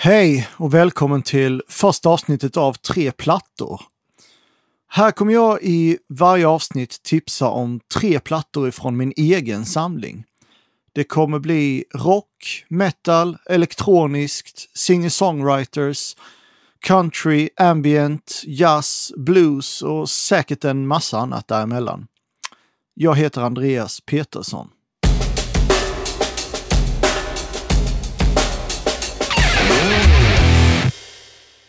Hej och välkommen till första avsnittet av Tre plattor. Här kommer jag i varje avsnitt tipsa om tre plattor ifrån min egen samling. Det kommer bli rock, metal, elektroniskt, singer-songwriters, country, ambient, jazz, blues och säkert en massa annat däremellan. Jag heter Andreas Petersson.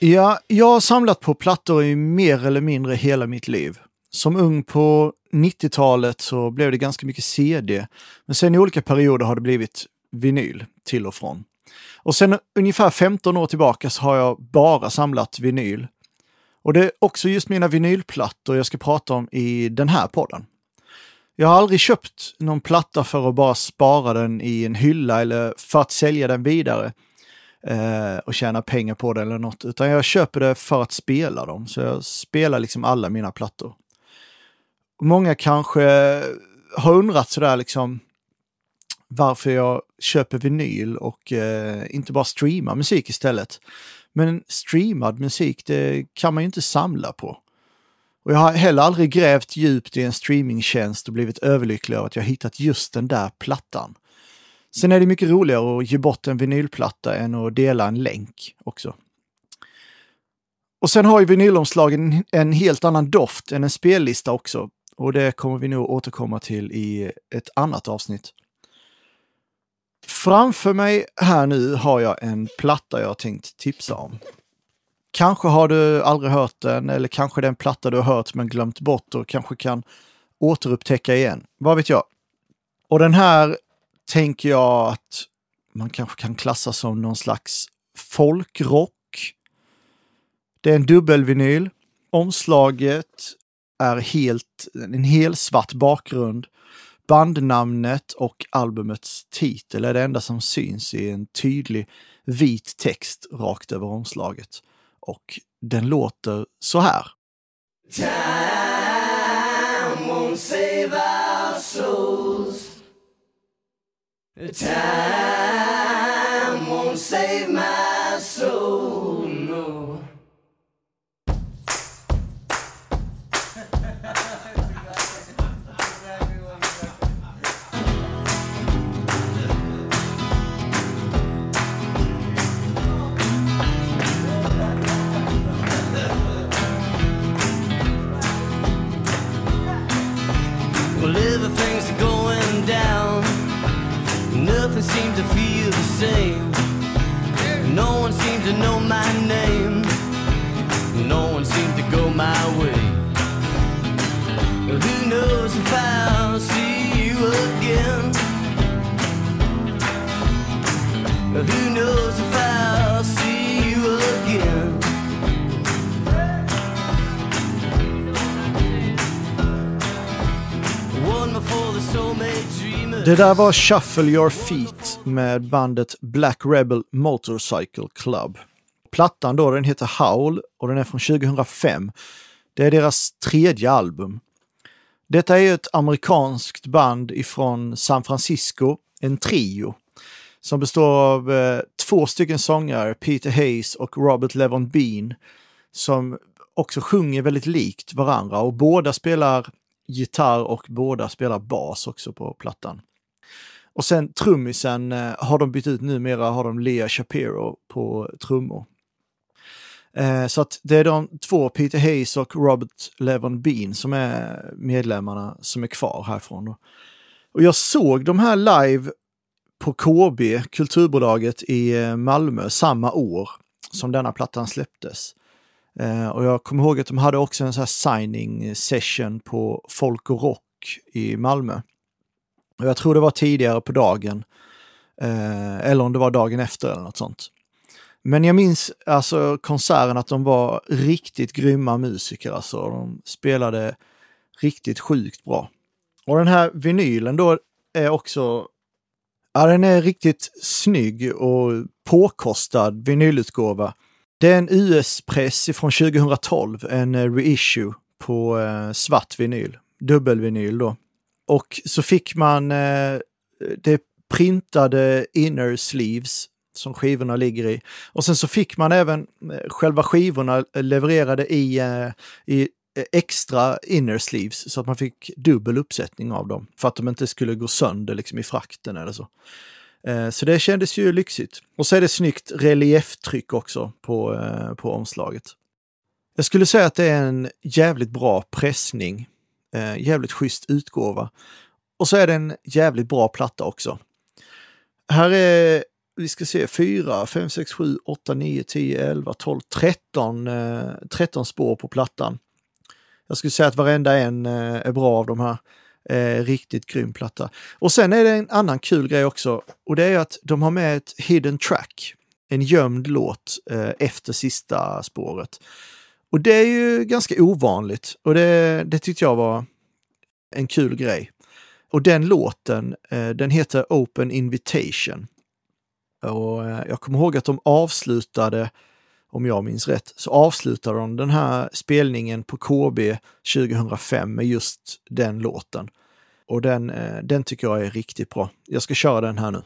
Ja, jag har samlat på plattor i mer eller mindre hela mitt liv. Som ung på 90-talet så blev det ganska mycket CD, men sen i olika perioder har det blivit vinyl till och från. Och sen ungefär 15 år tillbaka så har jag bara samlat vinyl. Och det är också just mina vinylplattor jag ska prata om i den här podden. Jag har aldrig köpt någon platta för att bara spara den i en hylla eller för att sälja den vidare eh, och tjäna pengar på det eller något, utan jag köper det för att spela dem. Så jag spelar liksom alla mina plattor. Många kanske har undrat sådär liksom varför jag köper vinyl och eh, inte bara streamar musik istället. Men streamad musik, det kan man ju inte samla på. Och jag har heller aldrig grävt djupt i en streamingtjänst och blivit överlycklig över att jag hittat just den där plattan. Sen är det mycket roligare att ge bort en vinylplatta än att dela en länk också. Och sen har ju vinylomslagen en helt annan doft än en spellista också. Och det kommer vi nog återkomma till i ett annat avsnitt. Framför mig här nu har jag en platta jag tänkt tipsa om. Kanske har du aldrig hört den eller kanske det är en platta du har hört men glömt bort och kanske kan återupptäcka igen. Vad vet jag? Och den här tänker jag att man kanske kan klassa som någon slags folkrock. Det är en dubbelvinyl. Omslaget är helt, en hel svart bakgrund. Bandnamnet och albumets titel är det enda som syns i en tydlig vit text rakt över omslaget. Och den låter så här. Time won't save our souls Time won't save my soul, Who knows if I'll see you again? Det där var Shuffle Your Feet med bandet Black Rebel Motorcycle Club. Plattan då, den heter Howl och den är från 2005. Det är deras tredje album. Detta är ett amerikanskt band ifrån San Francisco, en trio, som består av eh, två stycken sångare, Peter Hayes och Robert Levon Bean, som också sjunger väldigt likt varandra och båda spelar gitarr och båda spelar bas också på plattan. Och sen trummisen eh, har de bytt ut numera, har de Lea Shapiro på trummor. Eh, så att det är de två, Peter Hayes och Robert Levon Bean, som är medlemmarna som är kvar härifrån. Och jag såg de här live på KB, kulturbolaget i eh, Malmö, samma år som denna plattan släpptes. Eh, och jag kommer ihåg att de hade också en sån här signing session på Folk och Rock i Malmö. Och jag tror det var tidigare på dagen. Eh, eller om det var dagen efter eller något sånt. Men jag minns alltså konserten att de var riktigt grymma musiker alltså. De spelade riktigt sjukt bra. Och den här vinylen då är också, ja den är riktigt snygg och påkostad vinylutgåva. Det är en US-press från 2012, en eh, reissue på eh, svart vinyl, dubbelvinyl då. Och så fick man eh, det printade inner sleeves som skivorna ligger i. Och sen så fick man även eh, själva skivorna levererade i, eh, i Eh, extra inner sleeves så att man fick dubbel uppsättning av dem för att de inte skulle gå sönder liksom i frakten eller så. Eh, så det kändes ju lyxigt. Och så är det snyggt relieftryck också på, eh, på omslaget. Jag skulle säga att det är en jävligt bra pressning. Jävligt schysst utgåva. Och så är det en jävligt bra platta också. Här är, vi ska se, 4, 5, 6, 7, 8, 9, 10, 11, 12, 13, 13 spår på plattan. Jag skulle säga att varenda en eh, är bra av de här. Eh, riktigt grym platta. Och sen är det en annan kul grej också och det är att de har med ett hidden track, en gömd låt eh, efter sista spåret. Och det är ju ganska ovanligt och det, det tyckte jag var en kul grej. Och den låten, eh, den heter Open Invitation. Och eh, jag kommer ihåg att de avslutade, om jag minns rätt, så avslutade de den här spelningen på KB 2005 med just den låten. Och den, eh, den tycker jag är riktigt bra. Jag ska köra den här nu.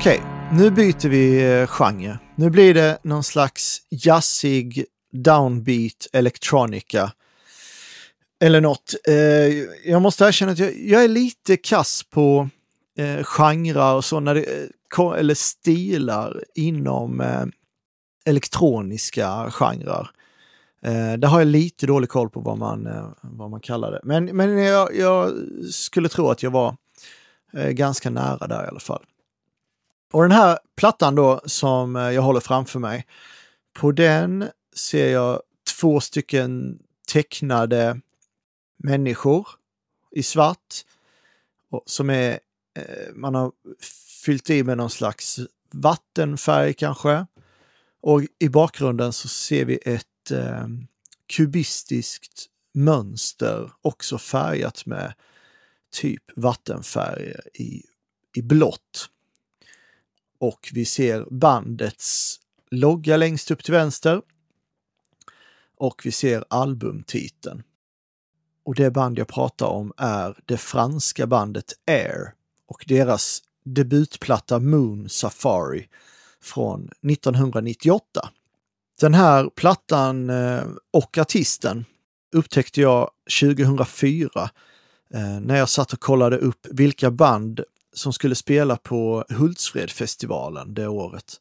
Okej, nu byter vi eh, genre. Nu blir det någon slags jazzig downbeat electronica. Eller något. Eh, jag måste erkänna att jag, är lite kass på eh, genrer och så, när det, eh, eller stilar inom elektroniska genrer. Eh, där har jag lite dålig koll på vad man, vad man kallar det. Men, men jag, jag skulle tro att jag var ganska nära där i alla fall. Och den här plattan då som eh, jag håller framför mig, på den ser jag två stycken tecknade människor i svart som är, eh, man har fyllt i med någon slags vattenfärg kanske. Och i bakgrunden så ser vi ett eh, kubistiskt mönster också färgat med typ vattenfärg i, i blått. Och vi ser bandets logga längst upp till vänster. Och vi ser albumtiteln. Och det band jag pratar om är det franska bandet Air och deras debutplatta Moon Safari från 1998. Den här plattan eh, och artisten upptäckte jag 2004 eh, när jag satt och kollade upp vilka band som skulle spela på Hultsfredfestivalen det året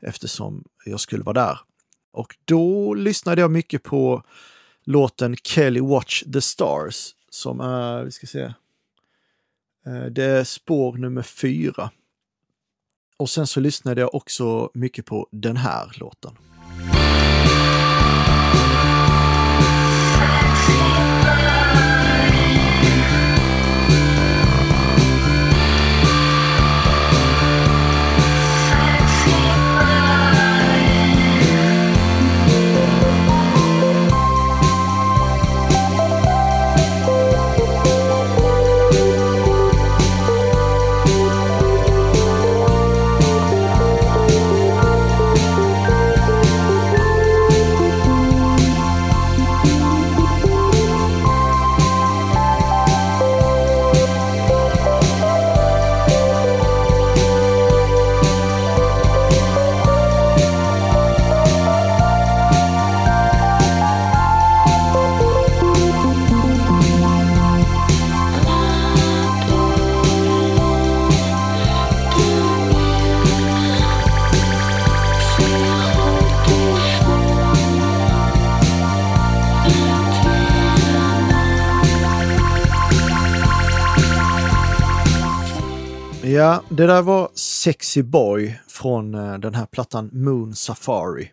eftersom jag skulle vara där. Och då lyssnade jag mycket på låten Kelly Watch the Stars som är, vi ska se, eh, det är spår nummer fyra. Och sen så lyssnade jag också mycket på den här låten. Ja, det där var Sexy Boy från eh, den här plattan Moon Safari.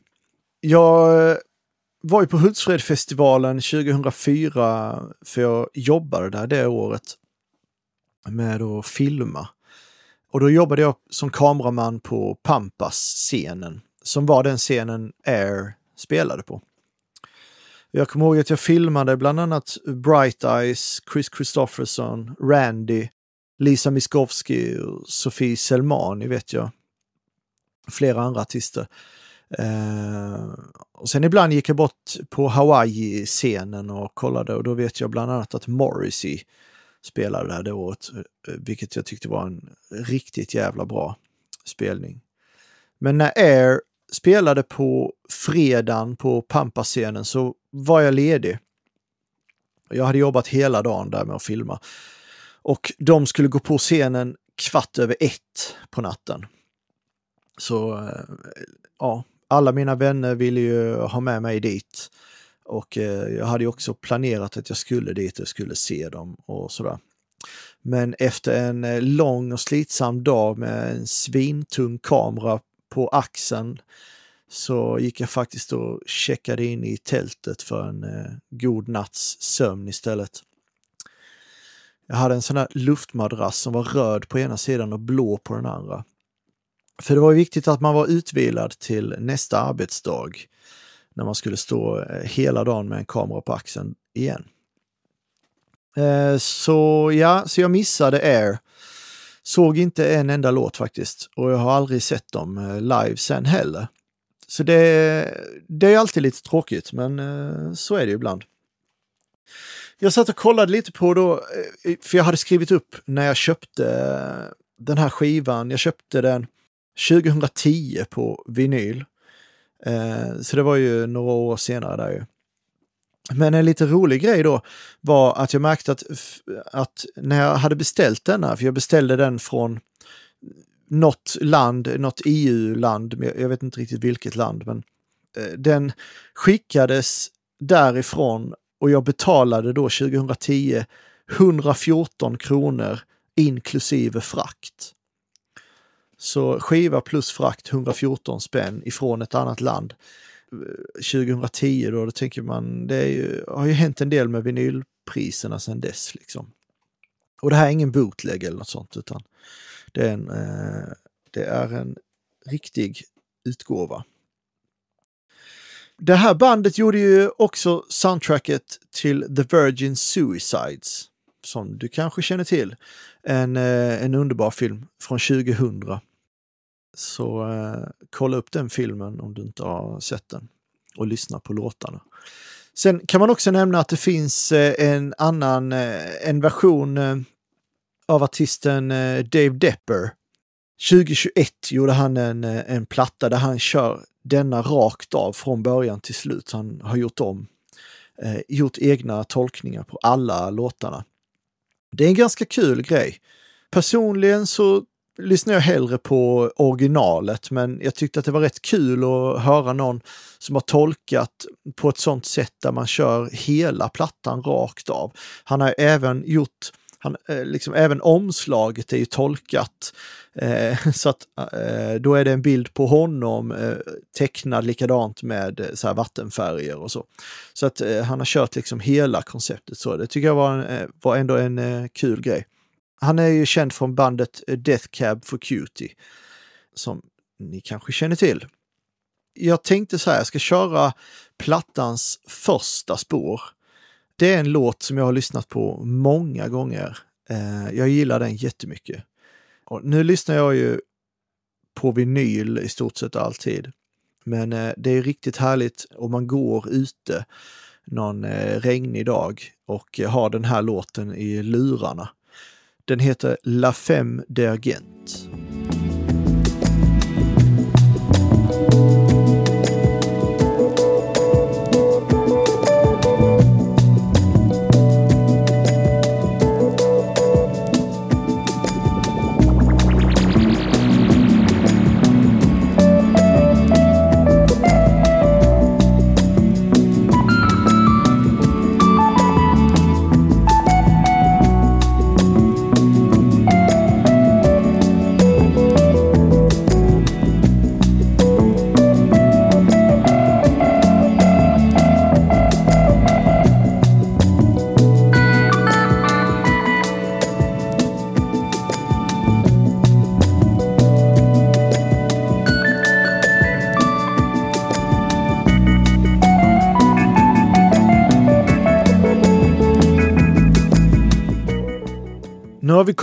Jag eh, var ju på Hultsfredfestivalen 2004 för jag jobbade där det året med att filma. Och då jobbade jag som kameraman på Pampas-scenen som var den scenen Air spelade på. Jag kommer ihåg att jag filmade bland annat Bright Eyes, Chris Christofferson, Randy, Lisa Miskovsky och Sofie Selmani vet jag. Flera andra artister. Eh, och sen ibland gick jag bort på Hawaii-scenen och kollade och då vet jag bland annat att Morrissey spelade där det året, eh, vilket jag tyckte var en riktigt jävla bra spelning. Men när Air spelade på fredagen på Pampa-scenen så var jag ledig. Jag hade jobbat hela dagen där med att filma. Och de skulle gå på scenen kvart över ett på natten. Så eh, ja, alla mina vänner ville ju ha med mig dit. Och eh, jag hade också planerat att jag skulle dit och skulle se dem och sådär. Men efter en eh, lång och slitsam dag med en svintung kamera på axeln så gick jag faktiskt och checkade in i tältet för en eh, god natts sömn istället. Jag hade en sån här luftmadrass som var röd på ena sidan och blå på den andra. För det var viktigt att man var utvilad till nästa arbetsdag när man skulle stå eh, hela dagen med en kamera på axeln igen. Eh, så ja, så jag missade Air. Såg inte en enda låt faktiskt och jag har aldrig sett dem eh, live sen heller. Så det, det är alltid lite tråkigt, men så är det ibland. Jag satt och kollade lite på då, eh, för jag hade skrivit upp när jag köpte eh, den här skivan. Jag köpte den 2010 på vinyl. Eh, så det var ju några år senare där ju. Men en lite rolig grej då var att jag märkte att, att när jag hade beställt denna, för jag beställde den från något land, något EU-land, jag vet inte riktigt vilket land, men den skickades därifrån och jag betalade då 2010 114 kronor inklusive frakt. Så skiva plus frakt 114 spänn ifrån ett annat land. 2010 då, då tänker man, det ju, har ju hänt en del med vinylpriserna sedan dess. Liksom. Och det här är ingen bootleg eller något sånt utan det är en, eh, det är en riktig utgåva. Det här bandet gjorde ju också soundtracket till The Virgin Suicides, som du kanske känner till. En, eh, en underbar film från 2000 så eh, kolla upp den filmen om du inte har sett den och lyssna på låtarna. Sen kan man också nämna att det finns eh, en annan, eh, en version av artisten Dave Depper. 2021 gjorde han en, en platta där han kör denna rakt av från början till slut. Han har gjort om, eh, gjort egna tolkningar på alla låtarna. Det är en ganska kul grej. Personligen så lyssnar jag hellre på originalet, men jag tyckte att det var rätt kul att höra någon som har tolkat på ett sånt sätt där man kör hela plattan rakt av. Han har även gjort han, eh, liksom, även omslaget är ju tolkat eh, så att eh, då är det en bild på honom eh, tecknad likadant med eh, så här vattenfärger och så. Så att eh, han har kört liksom hela konceptet så. Det tycker jag var, en, eh, var ändå en kul grej. Han är ju känd från bandet Death Cab for Cutie som ni kanske känner till. Jag tänkte så här, jag ska köra plattans första spår. Det är en låt som jag har lyssnat på många gånger. Eh, jag gillar den jättemycket. Och nu lyssnar jag ju på vinyl i stort sett alltid. Men eh, det är riktigt härligt om man går ute någon eh, regnig dag och har den här låten i lurarna. Den heter La Femme d'Argent.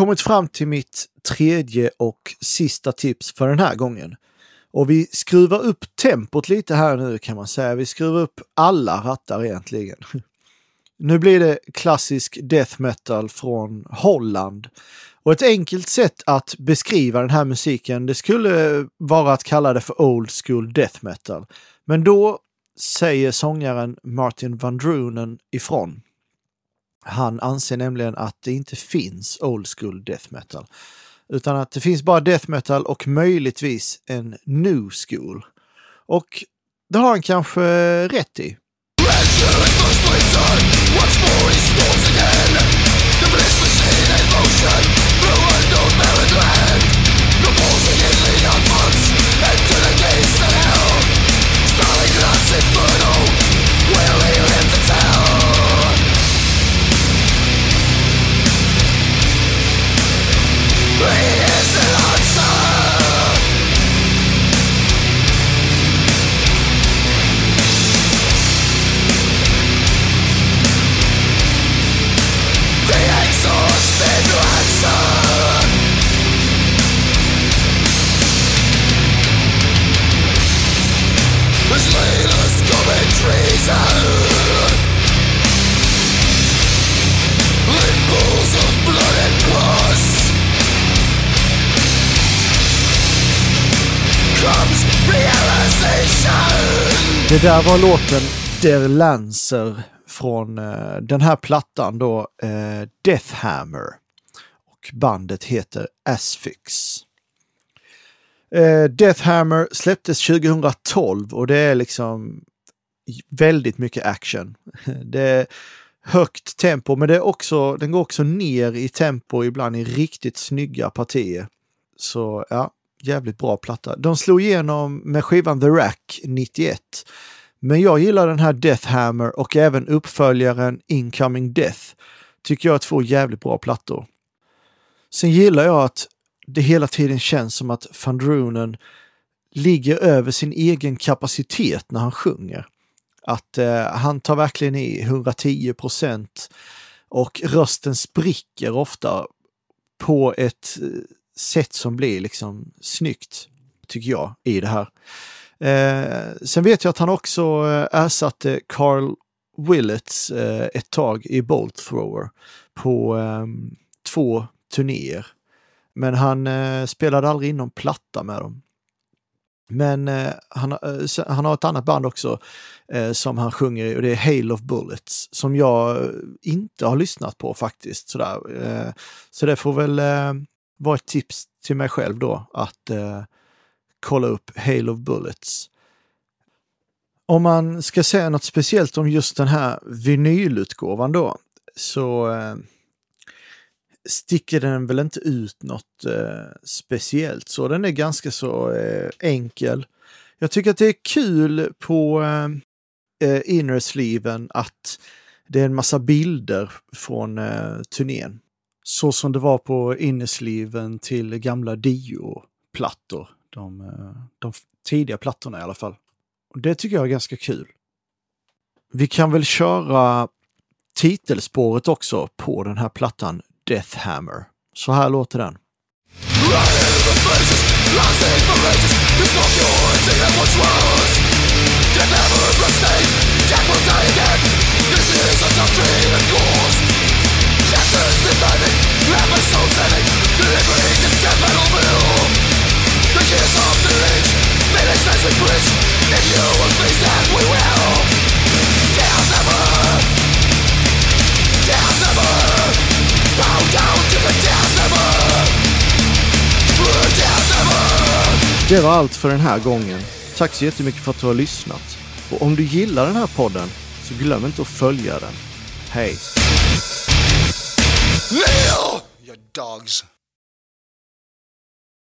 Kommit fram till mitt tredje och sista tips för den här gången. Och vi skruvar upp tempot lite här nu kan man säga. Vi skruvar upp alla rattar egentligen. Nu blir det klassisk death metal från Holland. Och ett enkelt sätt att beskriva den här musiken det skulle vara att kalla det för old school death metal. Men då säger sångaren Martin Van Drunen ifrån. Han anser nämligen att det inte finns old school death metal. Utan att det finns bara death metal och möjligtvis en new school. Och det har han kanske rätt i. Det där var låten Der Lancer från eh, den här plattan då, eh, Deathhammer. Och bandet heter Asphyx. Eh, Deathhammer släpptes 2012 och det är liksom väldigt mycket action. Det är högt tempo men det är också, den går också ner i tempo ibland i riktigt snygga partier. Så ja, jävligt bra platta. De slog igenom med skivan The Rack 91. Men jag gillar den här Death Hammer och även uppföljaren Incoming Death. Tycker jag är två jävligt bra plattor. Sen gillar jag att det hela tiden känns som att van Drunen ligger över sin egen kapacitet när han sjunger. Att eh, han tar verkligen i 110 procent och rösten spricker ofta på ett eh, sätt som blir liksom snyggt, tycker jag, i det här. Eh, sen vet jag att han också eh, ersatte Carl Willets eh, ett tag i Bolt Thrower på eh, två turnéer. Men han eh, spelade aldrig in någon platta med dem. Men eh, han, eh, han har ett annat band också eh, som han sjunger i och det är Hail of Bullets som jag inte har lyssnat på faktiskt. Sådär. Eh, så det får väl eh, vara ett tips till mig själv då att eh, kolla upp Hail of Bullets. Om man ska säga något speciellt om just den här vinylutgåvan då så eh, sticker den väl inte ut något eh, speciellt så. Den är ganska så eh, enkel. Jag tycker att det är kul på eh, eh innersleeven att det är en massa bilder från eh, turnén. Så som det var på innersleeven till gamla Dio-plattor. De, eh, de tidiga plattorna i alla fall. Och det tycker jag är ganska kul. Vi kan väl köra titelspåret också på den här plattan Deathhammer. Så här låter den. Det var allt för den här gången. Tack så jättemycket för att du har lyssnat. Och om du gillar den här podden så glöm inte att följa den. Hej! Your dogs.